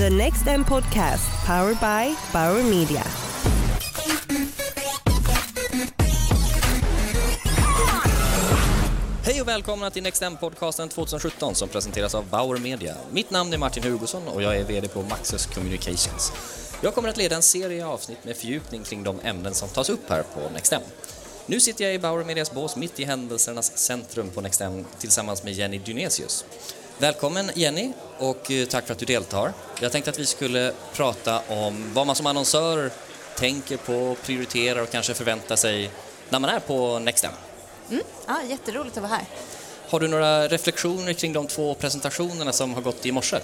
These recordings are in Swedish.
The Next M Podcast, powered by Bauer Media. Hej och välkomna till Next M-podcasten 2017 som presenteras av Bauer Media. Mitt namn är Martin Hugosson och jag är VD på Maxus Communications. Jag kommer att leda en serie avsnitt med fördjupning kring de ämnen som tas upp här på Next M. Nu sitter jag i Bauer Medias bås mitt i händelsernas centrum på Next M tillsammans med Jenny Dynesius. Välkommen Jenny och eh, tack för att du deltar. Jag tänkte att vi skulle prata om vad man som annonsör tänker på, prioriterar och kanske förväntar sig när man är på Next M. Mm. Ja, jätteroligt att vara här. Har du några reflektioner kring de två presentationerna som har gått i morse?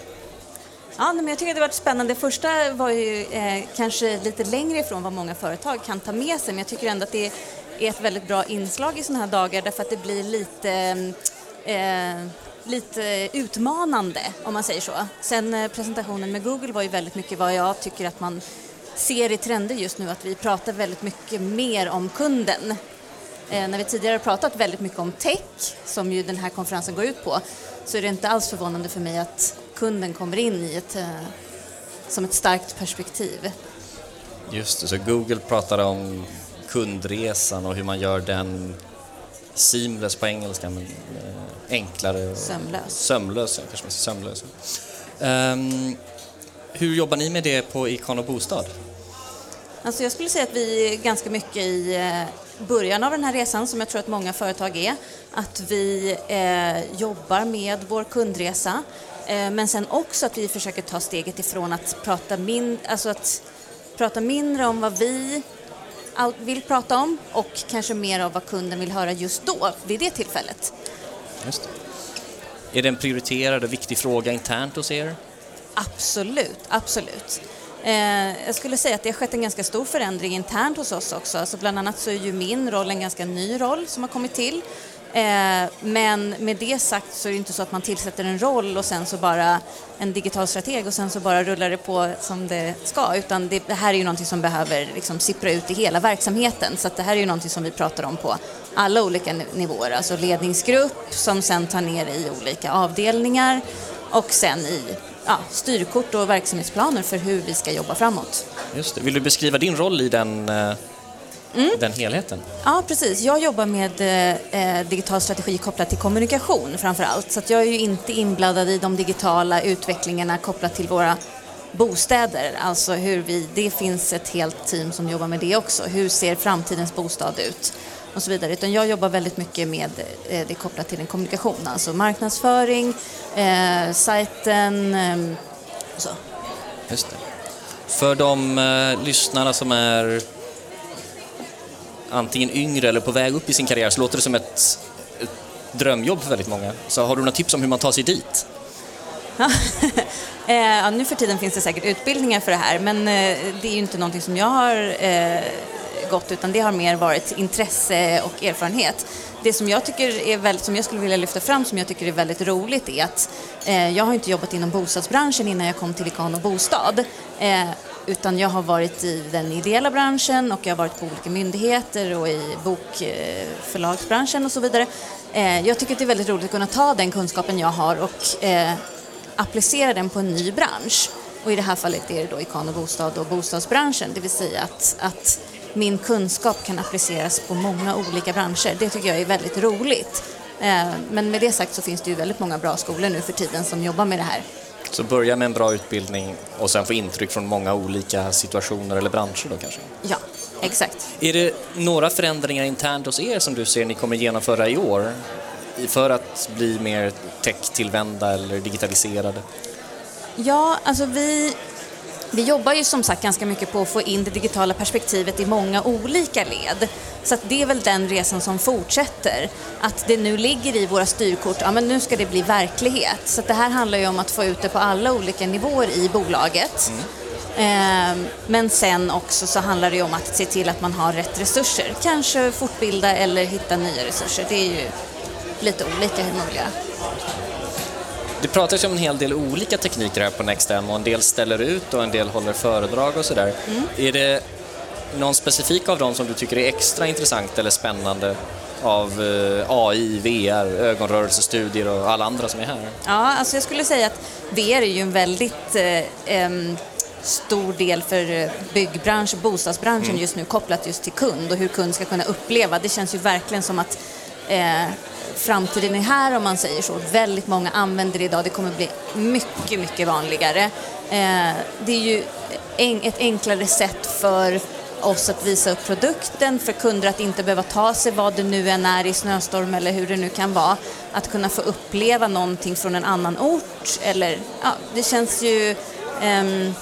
Ja, men jag tycker det har varit spännande. Första var ju eh, kanske lite längre ifrån vad många företag kan ta med sig, men jag tycker ändå att det är ett väldigt bra inslag i sådana här dagar därför att det blir lite eh, lite utmanande om man säger så. Sen eh, presentationen med Google var ju väldigt mycket vad jag tycker att man ser i trender just nu, att vi pratar väldigt mycket mer om kunden. Eh, när vi tidigare har pratat väldigt mycket om tech, som ju den här konferensen går ut på, så är det inte alls förvånande för mig att kunden kommer in i ett, eh, som ett starkt perspektiv. Just det, så Google pratar om kundresan och hur man gör den seamless på engelska, men eh, enklare. Sömlös. Sömlös, ja, kanske man säger sömlös. Um, hur jobbar ni med det på Ikano Bostad? Alltså jag skulle säga att vi är ganska mycket i eh, början av den här resan, som jag tror att många företag är, att vi eh, jobbar med vår kundresa, eh, men sen också att vi försöker ta steget ifrån att prata, min, alltså att prata mindre om vad vi vill prata om och kanske mer av vad kunden vill höra just då, vid det tillfället. Just det. Är det en prioriterad och viktig fråga internt hos er? Absolut, absolut. Eh, jag skulle säga att det har skett en ganska stor förändring internt hos oss också. Alltså bland annat så är ju min roll en ganska ny roll som har kommit till. Eh, men med det sagt så är det inte så att man tillsätter en roll och sen så bara en digital strateg och sen så bara rullar det på som det ska. Utan det, det här är ju någonting som behöver liksom sippra ut i hela verksamheten. Så att det här är ju någonting som vi pratar om på alla olika nivåer. Alltså ledningsgrupp som sen tar ner i olika avdelningar och sen i ja, styrkort och verksamhetsplaner för hur vi ska jobba framåt. Just det. Vill du beskriva din roll i den, eh, mm. den helheten? Ja, precis. Jag jobbar med eh, digital strategi kopplat till kommunikation framför allt. Så att jag är ju inte inblandad i de digitala utvecklingarna kopplat till våra bostäder. Alltså hur vi, det finns ett helt team som jobbar med det också. Hur ser framtidens bostad ut? och så vidare. Utan jag jobbar väldigt mycket med eh, det kopplat till en kommunikation, alltså marknadsföring, eh, sajten eh, och så. Just det. För de eh, lyssnarna som är antingen yngre eller på väg upp i sin karriär så låter det som ett, ett drömjobb för väldigt många. Så har du några tips om hur man tar sig dit? Eh, ja, nu för tiden finns det säkert utbildningar för det här men eh, det är ju inte någonting som jag har eh, gått utan det har mer varit intresse och erfarenhet. Det som jag tycker är väldigt, som jag skulle vilja lyfta fram som jag tycker är väldigt roligt är att eh, jag har inte jobbat inom bostadsbranschen innan jag kom till Ikano Bostad. Eh, utan jag har varit i den ideella branschen och jag har varit på olika myndigheter och i bokförlagsbranschen eh, och så vidare. Eh, jag tycker att det är väldigt roligt att kunna ta den kunskapen jag har och eh, applicera den på en ny bransch. Och i det här fallet är det då Ikano Bostad och bostadsbranschen, det vill säga att, att min kunskap kan appliceras på många olika branscher. Det tycker jag är väldigt roligt. Men med det sagt så finns det ju väldigt många bra skolor nu för tiden som jobbar med det här. Så börja med en bra utbildning och sen få intryck från många olika situationer eller branscher då kanske? Ja, exakt. Är det några förändringar internt hos er som du ser ni kommer genomföra i år för att bli mer tech-tillvända eller digitaliserade? Ja, alltså vi vi jobbar ju som sagt ganska mycket på att få in det digitala perspektivet i många olika led. Så det är väl den resan som fortsätter. Att det nu ligger i våra styrkort, ja men nu ska det bli verklighet. Så det här handlar ju om att få ut det på alla olika nivåer i bolaget. Mm. Men sen också så handlar det ju om att se till att man har rätt resurser. Kanske fortbilda eller hitta nya resurser. Det är ju lite olika hur man vill göra. Det pratas ju om en hel del olika tekniker här på NextM och en del ställer ut och en del håller föredrag och sådär. Mm. Är det någon specifik av dem som du tycker är extra intressant eller spännande av eh, AI, VR, ögonrörelsestudier och alla andra som är här? Ja, alltså jag skulle säga att VR är ju en väldigt eh, stor del för eh, byggbransch och bostadsbranschen just nu kopplat just till kund och hur kund ska kunna uppleva. Det känns ju verkligen som att eh, framtiden är här om man säger så. Väldigt många använder det idag. Det kommer bli mycket, mycket vanligare. Eh, det är ju en, ett enklare sätt för oss att visa upp produkten, för kunder att inte behöva ta sig vad det nu än är i snöstorm eller hur det nu kan vara. Att kunna få uppleva någonting från en annan ort eller ja, det känns ju eh,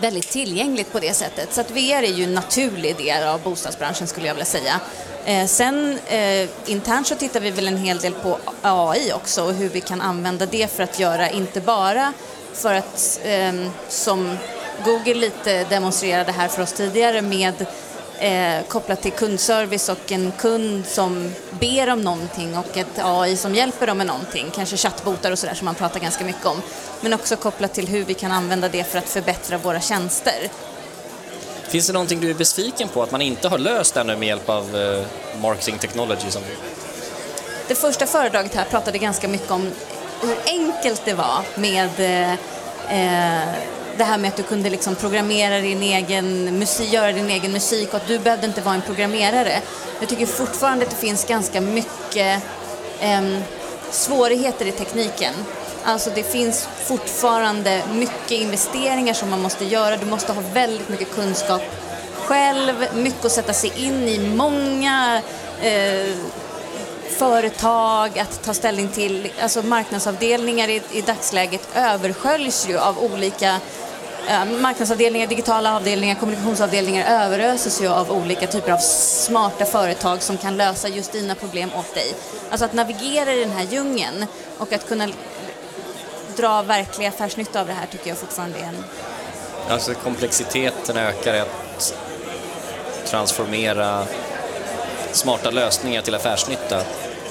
väldigt tillgängligt på det sättet. Så att VR är ju en naturlig del av bostadsbranschen skulle jag vilja säga. Eh, sen eh, internt så tittar vi väl en hel del på AI också och hur vi kan använda det för att göra, inte bara för att eh, som Google lite demonstrerade här för oss tidigare med eh, kopplat till kundservice och en kund som ber om någonting och ett AI som hjälper dem med någonting, kanske chattbotar och sådär som man pratar ganska mycket om. Men också kopplat till hur vi kan använda det för att förbättra våra tjänster. Finns det någonting du är besviken på att man inte har löst ännu med hjälp av eh, marketing technology? Som... Det första föredraget här pratade ganska mycket om hur enkelt det var med eh, eh, det här med att du kunde liksom programmera din egen musik, göra din egen musik och att du behövde inte vara en programmerare. Jag tycker fortfarande att det finns ganska mycket eh, svårigheter i tekniken. Alltså det finns fortfarande mycket investeringar som man måste göra. Du måste ha väldigt mycket kunskap själv, mycket att sätta sig in i, många eh, företag att ta ställning till. Alltså marknadsavdelningar i, i dagsläget översköljs ju av olika eh, marknadsavdelningar, digitala avdelningar, kommunikationsavdelningar överöses ju av olika typer av smarta företag som kan lösa just dina problem åt dig. Alltså att navigera i den här djungeln och att kunna dra verklig affärsnytta av det här tycker jag fortfarande är en... Alltså komplexiteten ökar i att transformera smarta lösningar till affärsnytta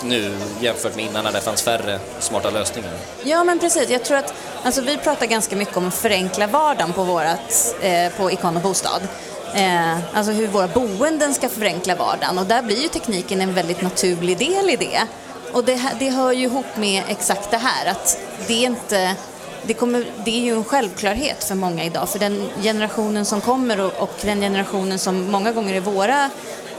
nu jämfört med innan när det fanns färre smarta lösningar. Ja, men precis. Jag tror att alltså, vi pratar ganska mycket om att förenkla vardagen på, vårat, eh, på Ikon och Bostad. Eh, alltså hur våra boenden ska förenkla vardagen och där blir ju tekniken en väldigt naturlig del i det. Och det, det hör ju ihop med exakt det här att det är inte det, kommer, det är ju en självklarhet för många idag, för den generationen som kommer och, och den generationen som många gånger är våra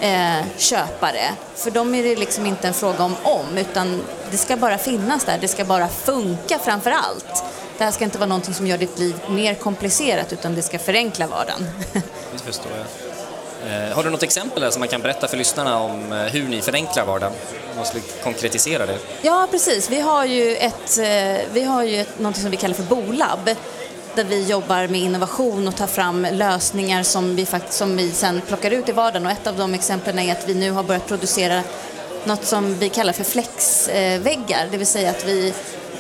eh, köpare, för dem är det liksom inte en fråga om om, utan det ska bara finnas där, det ska bara funka framför allt. Det här ska inte vara någonting som gör ditt liv mer komplicerat, utan det ska förenkla vardagen. Det förstår jag. Eh, har du något exempel där som man kan berätta för lyssnarna om eh, hur ni förenklar vardagen? Om man skulle konkretisera det. Ja, precis. Vi har ju, ett, eh, vi har ju ett, något som vi kallar för Bolab där vi jobbar med innovation och tar fram lösningar som vi, fakt- som vi sen plockar ut i vardagen. Och ett av de exemplen är att vi nu har börjat producera något som vi kallar för flexväggar, det vill säga att vi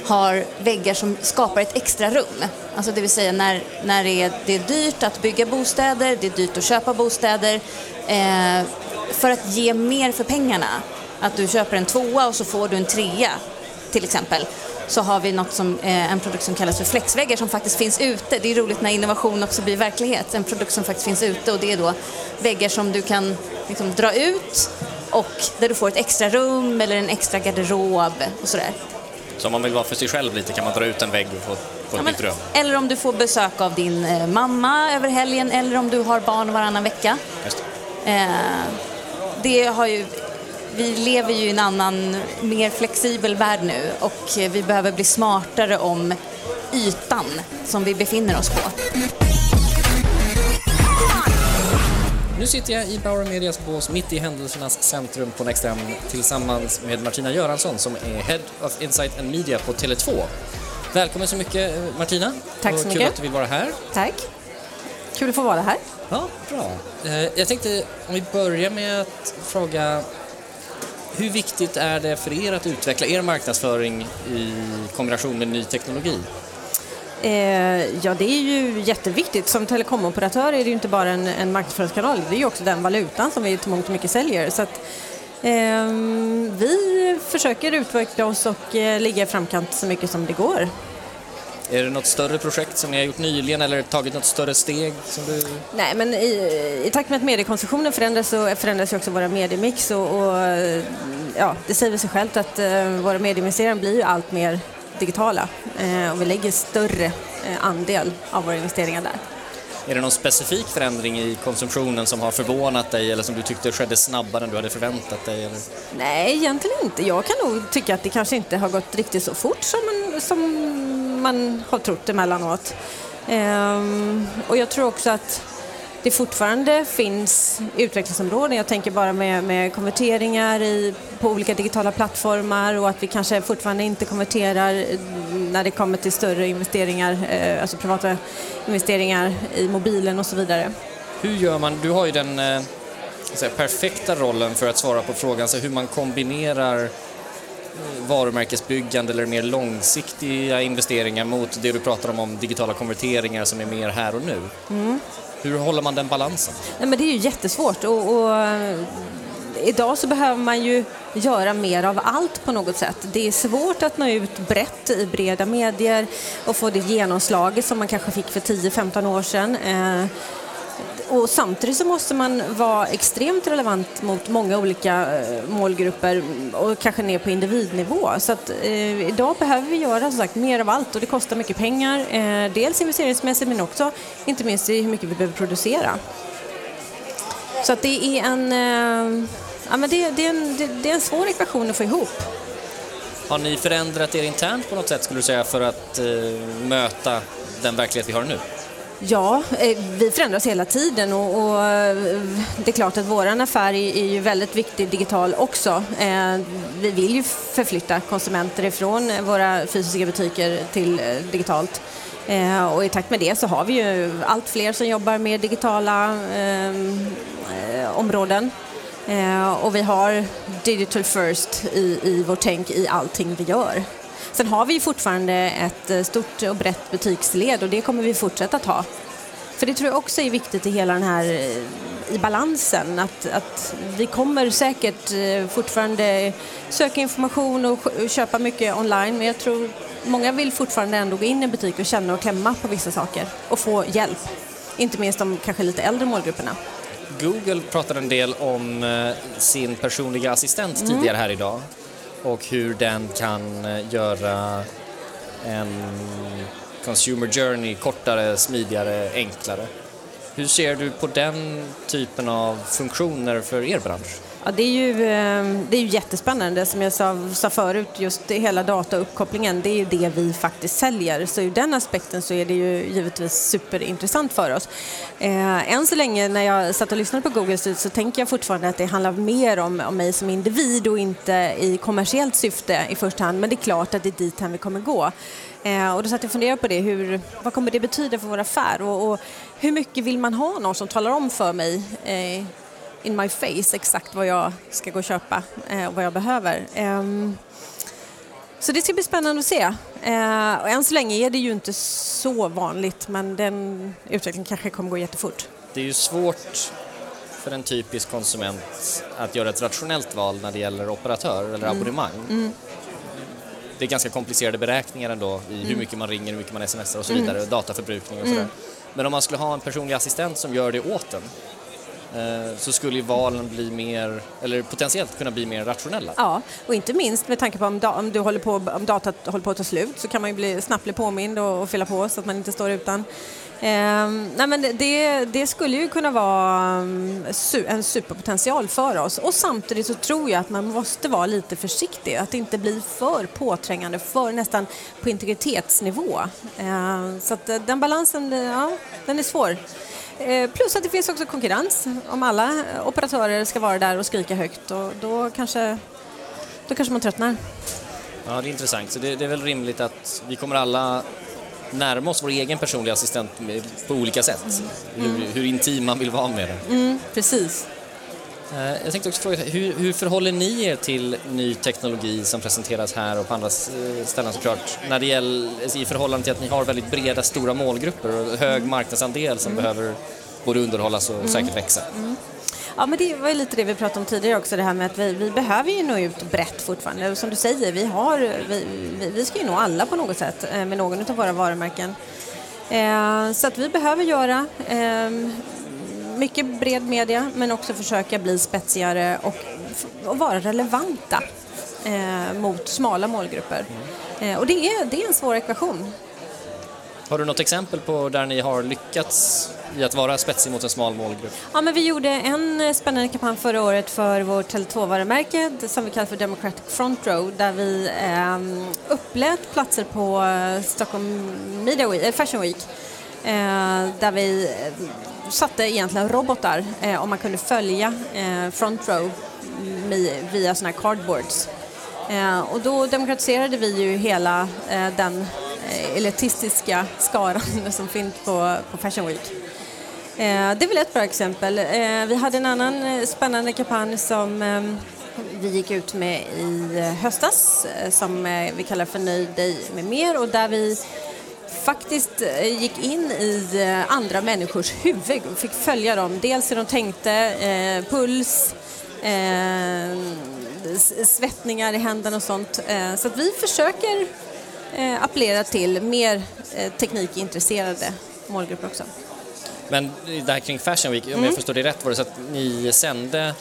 har väggar som skapar ett extra rum. Alltså det vill säga när, när det, är, det är dyrt att bygga bostäder, det är dyrt att köpa bostäder, eh, för att ge mer för pengarna. Att du köper en tvåa och så får du en trea till exempel så har vi något som, eh, en produkt som kallas för flexväggar som faktiskt finns ute. Det är roligt när innovation också blir verklighet. En produkt som faktiskt finns ute och det är då väggar som du kan liksom, dra ut och där du får ett extra rum eller en extra garderob och sådär. Så om man vill vara för sig själv lite kan man dra ut en vägg och få, få ett Ja, men, nytt rum. eller om du får besök av din eh, mamma över helgen eller om du har barn varannan vecka. Just det. Eh, det har ju, vi lever ju i en annan, mer flexibel värld nu och vi behöver bli smartare om ytan som vi befinner oss på. Sitter jag i Bauer Medias bås mitt i händelsernas centrum på NextM tillsammans med Martina Göransson som är Head of Insight and Media på Tele2. Välkommen så mycket eh, Martina. Tack så Kul mycket. att du vill vara här. Tack. Kul att få vara här. Ja, bra. Eh, Jag tänkte om vi börjar med att fråga hur viktigt är det för er att utveckla er marknadsföring i kombination med ny teknologi? Eh, ja, det är ju jätteviktigt. Som telekomoperatör är det ju inte bara en, en marknadsföringskanal, det är ju också den valutan som vi till mångt och mycket säljer. Så att, ehm, vi försöker utveckla oss och eh, ligga i framkant så mycket som det går. Är det något större projekt som ni har gjort nyligen eller tagit något större steg? Som du... Nej, men i, i takt med att mediekonsumtionen förändras så förändras ju också våra mediemix och, och ja, det säger sig självt att uh, våra medieinvesteringar blir ju allt mer digitala och vi lägger större uh, andel av våra investeringar där. Är det någon specifik förändring i konsumtionen som har förvånat dig eller som du tyckte skedde snabbare än du hade förväntat dig? Eller? Nej, egentligen inte. Jag kan nog tycka att det kanske inte har gått riktigt så fort som man, som man har trott emellanåt. Ehm, och jag tror också att det fortfarande finns utvecklingsområden. Jag tänker bara med, med konverteringar i, på olika digitala plattformar och att vi kanske fortfarande inte konverterar när det kommer till större investeringar, eh, alltså privata investeringar i mobilen och så vidare. Hur gör man? Du har ju den eh, säga, perfekta rollen för att svara på frågan så hur man kombinerar varumärkesbyggande eller mer långsiktiga investeringar mot det du pratar om, om digitala konverteringar som är mer här och nu. Mm. Hur håller man den balansen? Nej, men det är ju jättesvårt och, och eh, idag så behöver man ju göra mer av allt på något sätt. Det är svårt att nå ut brett i breda medier och få det genomslaget som man kanske fick för 10-15 år sedan. Eh, och samtidigt så måste man vara extremt relevant mot många olika eh, målgrupper och kanske ner på individnivå. Så att, eh, idag behöver vi göra som sagt mer av allt och det kostar mycket pengar. Eh, dels investeringsmässigt men också inte minst i hur mycket vi behöver producera. Så att det är en, eh, ja, men det, det, är en, det, det är en svår ekvation att få ihop. Har ni förändrat er internt på något sätt skulle du säga för att eh, möta den verklighet vi har nu? Ja, eh, vi förändras hela tiden och, och eh, det är klart att vår affär är, ju väldigt viktig digital också. Eh, vi vill ju förflytta konsumenter ifrån våra fysiska butiker till digitalt. Och i takt med det så har vi ju allt fler som jobbar med digitala områden. och vi har digital first i, i vårt tänk i allting vi gör. Sen har vi fortfarande ett eh, stort och brett butiksled och det kommer vi fortsätta att ha. För det tror jag också är viktigt i hela den här eh, i balansen att, att vi kommer säkert eh, fortfarande söka information och köpa mycket online men jag tror många vill fortfarande ändå gå in i en butik och känna och klämma på vissa saker och få hjälp. Inte minst de kanske lite äldre målgrupperna. Google pratade en del om sin personliga assistent mm. tidigare här idag och hur den kan eh, göra en consumer journey kortare, smidigare, enklare. Hur ser du på den typen av funktioner för er bransch? Ja, det, är ju, ehm, det är ju jättespännande. Som jag sa, sa förut, just hela datauppkopplingen, det är ju det vi faktiskt säljer. Så ur den aspekten så är det ju givetvis superintressant för oss. Eh, än så länge när jag satt och lyssnade på Google Street så tänker jag fortfarande att det handlar mer om, om mig som individ och inte i kommersiellt syfte i första hand. Men det är klart att det är dit vi kommer gå. Eh, och då satt jag och funderade på det, hur, vad kommer det betyda för vår affär och, och hur mycket vill man ha någon som talar om för mig eh, in my face exakt vad jag ska gå och köpa eh, och vad jag behöver. Ehm, så det ska bli spännande att se. Eh, och än så länge är det ju inte så vanligt men den utvecklingen kanske kommer gå jättefort. Det är ju svårt för en typisk konsument att göra ett rationellt val när det gäller operatör eller mm. abonnemang. Mm. Det är ganska komplicerade beräkningar ändå i hur mm. mycket man ringer, hur mycket man smsar och så mm. vidare, dataförbrukning och sådär. Mm. Men om man skulle ha en personlig assistent som gör det åt en Eh, så skulle ju valen bli mer, eller potentiellt kunna bli mer rationella. Ja, och inte minst med tanke på om, da, om, du håller på, om datat håller på att ta slut så kan man ju bli, snabbt bli påmind och, och fylla på så att man inte står utan. Eh, nej men det, det, skulle ju kunna vara mm, en superpotential för oss och samtidigt så tror jag att man måste vara lite försiktig, att det inte blir för påträngande, för nästan på integritetsnivå. Eh, så att eh, den balansen, eh, ja, den är svår. Eh, plus att det finns också konkurrens. Om alla operatörer ska vara där och skrika högt och då kanske, då kanske man tröttnar. Ja, det är intressant. Så det, det är väl rimligt att vi kommer alla närma oss vår egen personliga assistent på olika sätt. Mm. Hur, hur, intim man vill vara med den. Mm, precis. Eh, jag tänkte också fråga, hur, hur förhåller ni er till ny teknologi som presenteras här och på andra eh, ställen såklart, när det gäller, i förhållande till att ni har väldigt breda, stora målgrupper och hög mm. marknadsandel som mm. behöver både underhållas och mm. säkert växa? Mm. Ja, men det var ju lite det vi pratade om tidigare också, det här med att vi, vi behöver ju nå ut brett fortfarande. Och som du säger, vi, har, vi, vi, vi ska ju nå alla på något sätt eh, med någon av våra varumärken. Eh, så att vi behöver göra eh, mycket bred media men också försöka bli spetsigare och, och vara relevanta eh, mot smala målgrupper. Eh, och det är, det är en svår ekvation. Har du något exempel på där ni har lyckats i att vara spetsig mot en smal målgrupp? Ja, men vi gjorde en eh, spännande kampanj förra året för vårt Tele2-varumärke som vi kallar för Democratic Front Row där vi eh, upplät platser på eh, Stockholm Media Week, Fashion Week eh, där vi eh, satte egentligen robotar eh, och man kunde följa eh, Front Row via sådana här cardboards. Eh, och då demokratiserade vi ju hela eh, den eh, elitistiska skaran som finns på, på Fashion Week. Eh, det är väl ett bra exempel. Eh, vi hade en annan eh, spännande kampanj som ehm, vi gick ut med i höstas som vi kallar för Nöj dig med mer och där vi faktiskt gick in i andra människors huvud och fick följa dem. Dels hur de tänkte, puls, svettningar i händerna och sånt. Eh, så att vi försöker eh, appellera till mer eh, teknikintresserade målgrupper också. Men det här kring Fashion Week, om mm. jag förstår det rätt, var det så att ni sände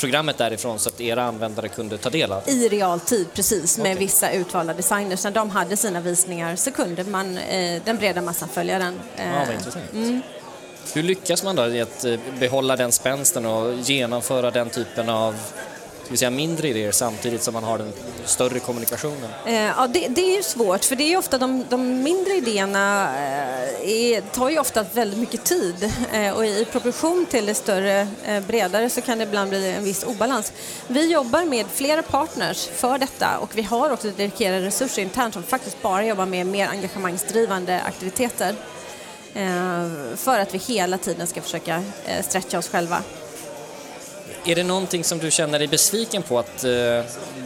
programmet därifrån så att era användare kunde ta del av? I realtid, precis, med okay. vissa utvalda designers. När de hade sina visningar så kunde man, eh, den breda massan följa den. Ja, vad intressant. Mm. Hur lyckas man då i att eh, behålla den spänsten och genomföra den typen av ska vi säga, mindre idéer samtidigt som man har den större kommunikationen? Eh, ja, det, det, är ju svårt för det är ju ofta de, de mindre idéerna eh, är, tar ju ofta väldigt mycket tid eh, och i proportion till det större, eh, bredare så kan det ibland bli en viss obalans. Vi jobbar med flera partners för detta och vi har också dedikerade resurser internt som faktiskt bara jobbar med mer engagemangsdrivande aktiviteter. Eh, för att vi hela tiden ska försöka eh, stretcha oss själva. Är det någonting som du känner dig besviken på att eh,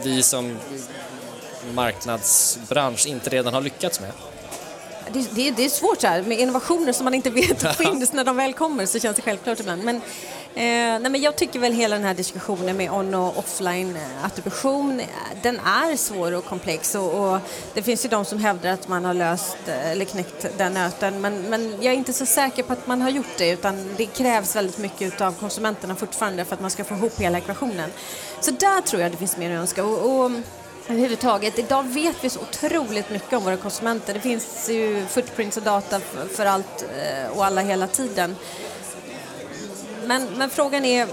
vi som marknadsbransch inte redan har lyckats med? Det, det, det är svårt så här, med innovationer som man inte vet finns när de väl kommer så känns det självklart ibland. Men Eh, nej men jag tycker väl hela den här diskussionen med on och offline eh, attribution, eh, den är svår och komplex och, och, det finns ju de som hävdar att man har löst eh, eller knäckt den nöten men, men jag är inte så säker på att man har gjort det utan det krävs väldigt mycket av konsumenterna fortfarande för att man ska få ihop hela ekvationen. Så där tror jag det finns mer att önska. Och, och, överhuvudtaget. Idag vet vi så otroligt mycket om våra konsumenter. Det finns ju footprints och data för allt och alla hela tiden. Men, men frågan är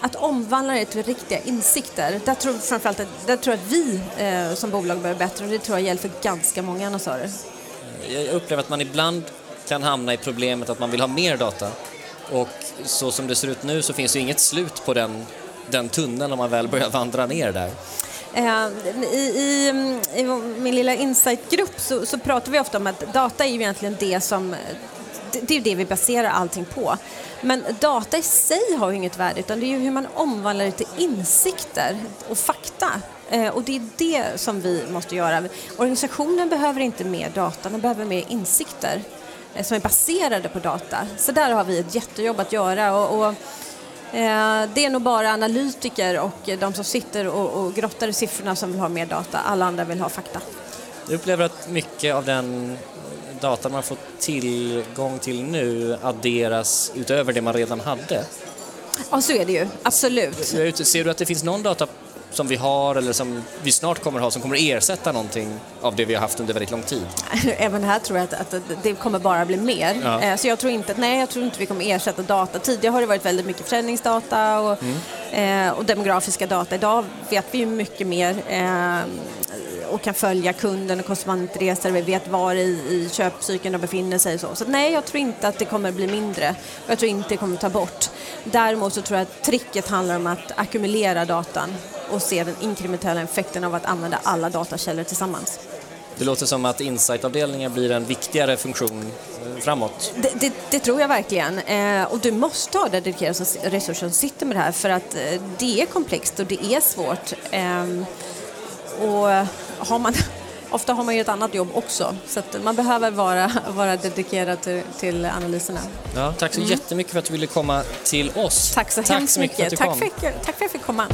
att omvandla det till riktiga insikter. Där tror, framförallt, där tror jag att vi eh, som bolag behöver bättre och det tror jag för ganska många annonsörer. Jag upplever att man ibland kan hamna i problemet att man vill ha mer data och så som det ser ut nu så finns det inget slut på den, den tunneln om man väl börjar vandra ner där. Eh, I, i, i min lilla insightgrupp så, så pratar vi ofta om att data är ju egentligen det som det är det vi baserar allting på. Men data i sig har ju inget värde utan det är ju hur man omvandlar det till insikter och fakta. Eh, och det är det som vi måste göra. Organisationen behöver inte mer data, den behöver mer insikter eh, som är baserade på data. Så där har vi ett jättejobb att göra. Och, och eh, det är nog bara analytiker och de som sitter och, och grottar i siffrorna som vill ha mer data. Alla andra vill ha fakta. Jag upplever att mycket av den data man får tillgång till nu adderas utöver det man redan hade? Ja, så är det ju. Absolut. Ser du att det finns någon data som vi har eller som vi snart kommer ha som kommer ersätta någonting av det vi har haft under väldigt lång tid? Även här tror jag att, att det kommer bara bli mer. Ja. Eh, så jag tror inte nej, jag tror inte vi kommer ersätta data. Tidigare har det varit väldigt mycket försäljningsdata och, mm. eh, och demografiska data. Idag vet vi ju mycket mer eh, och kan följa kunden och konsumentresor. Vi vet var i, i köpcykeln de befinner sig. Och så. så nej, jag tror inte att det kommer bli mindre. Jag tror inte det kommer ta bort. Däremot så tror jag att tricket handlar om att ackumulera datan och se den inkrementella effekten av att använda alla datakällor tillsammans. Det låter som att insightavdelningen blir en viktigare funktion eh, framåt. Det, det, det tror jag verkligen. Eh, och du måste ha dedikerade resurser som sitter med det här för att eh, det är komplext och det är svårt. Eh, och har man ofta har man ju ett annat jobb också så man behöver vara, vara dedikerad till, till analyserna. Ja, tack så jättemycket för att du ville komma till oss. Tack så tack hemskt mycket. För att du Tack, för, tack för att jag fick komma.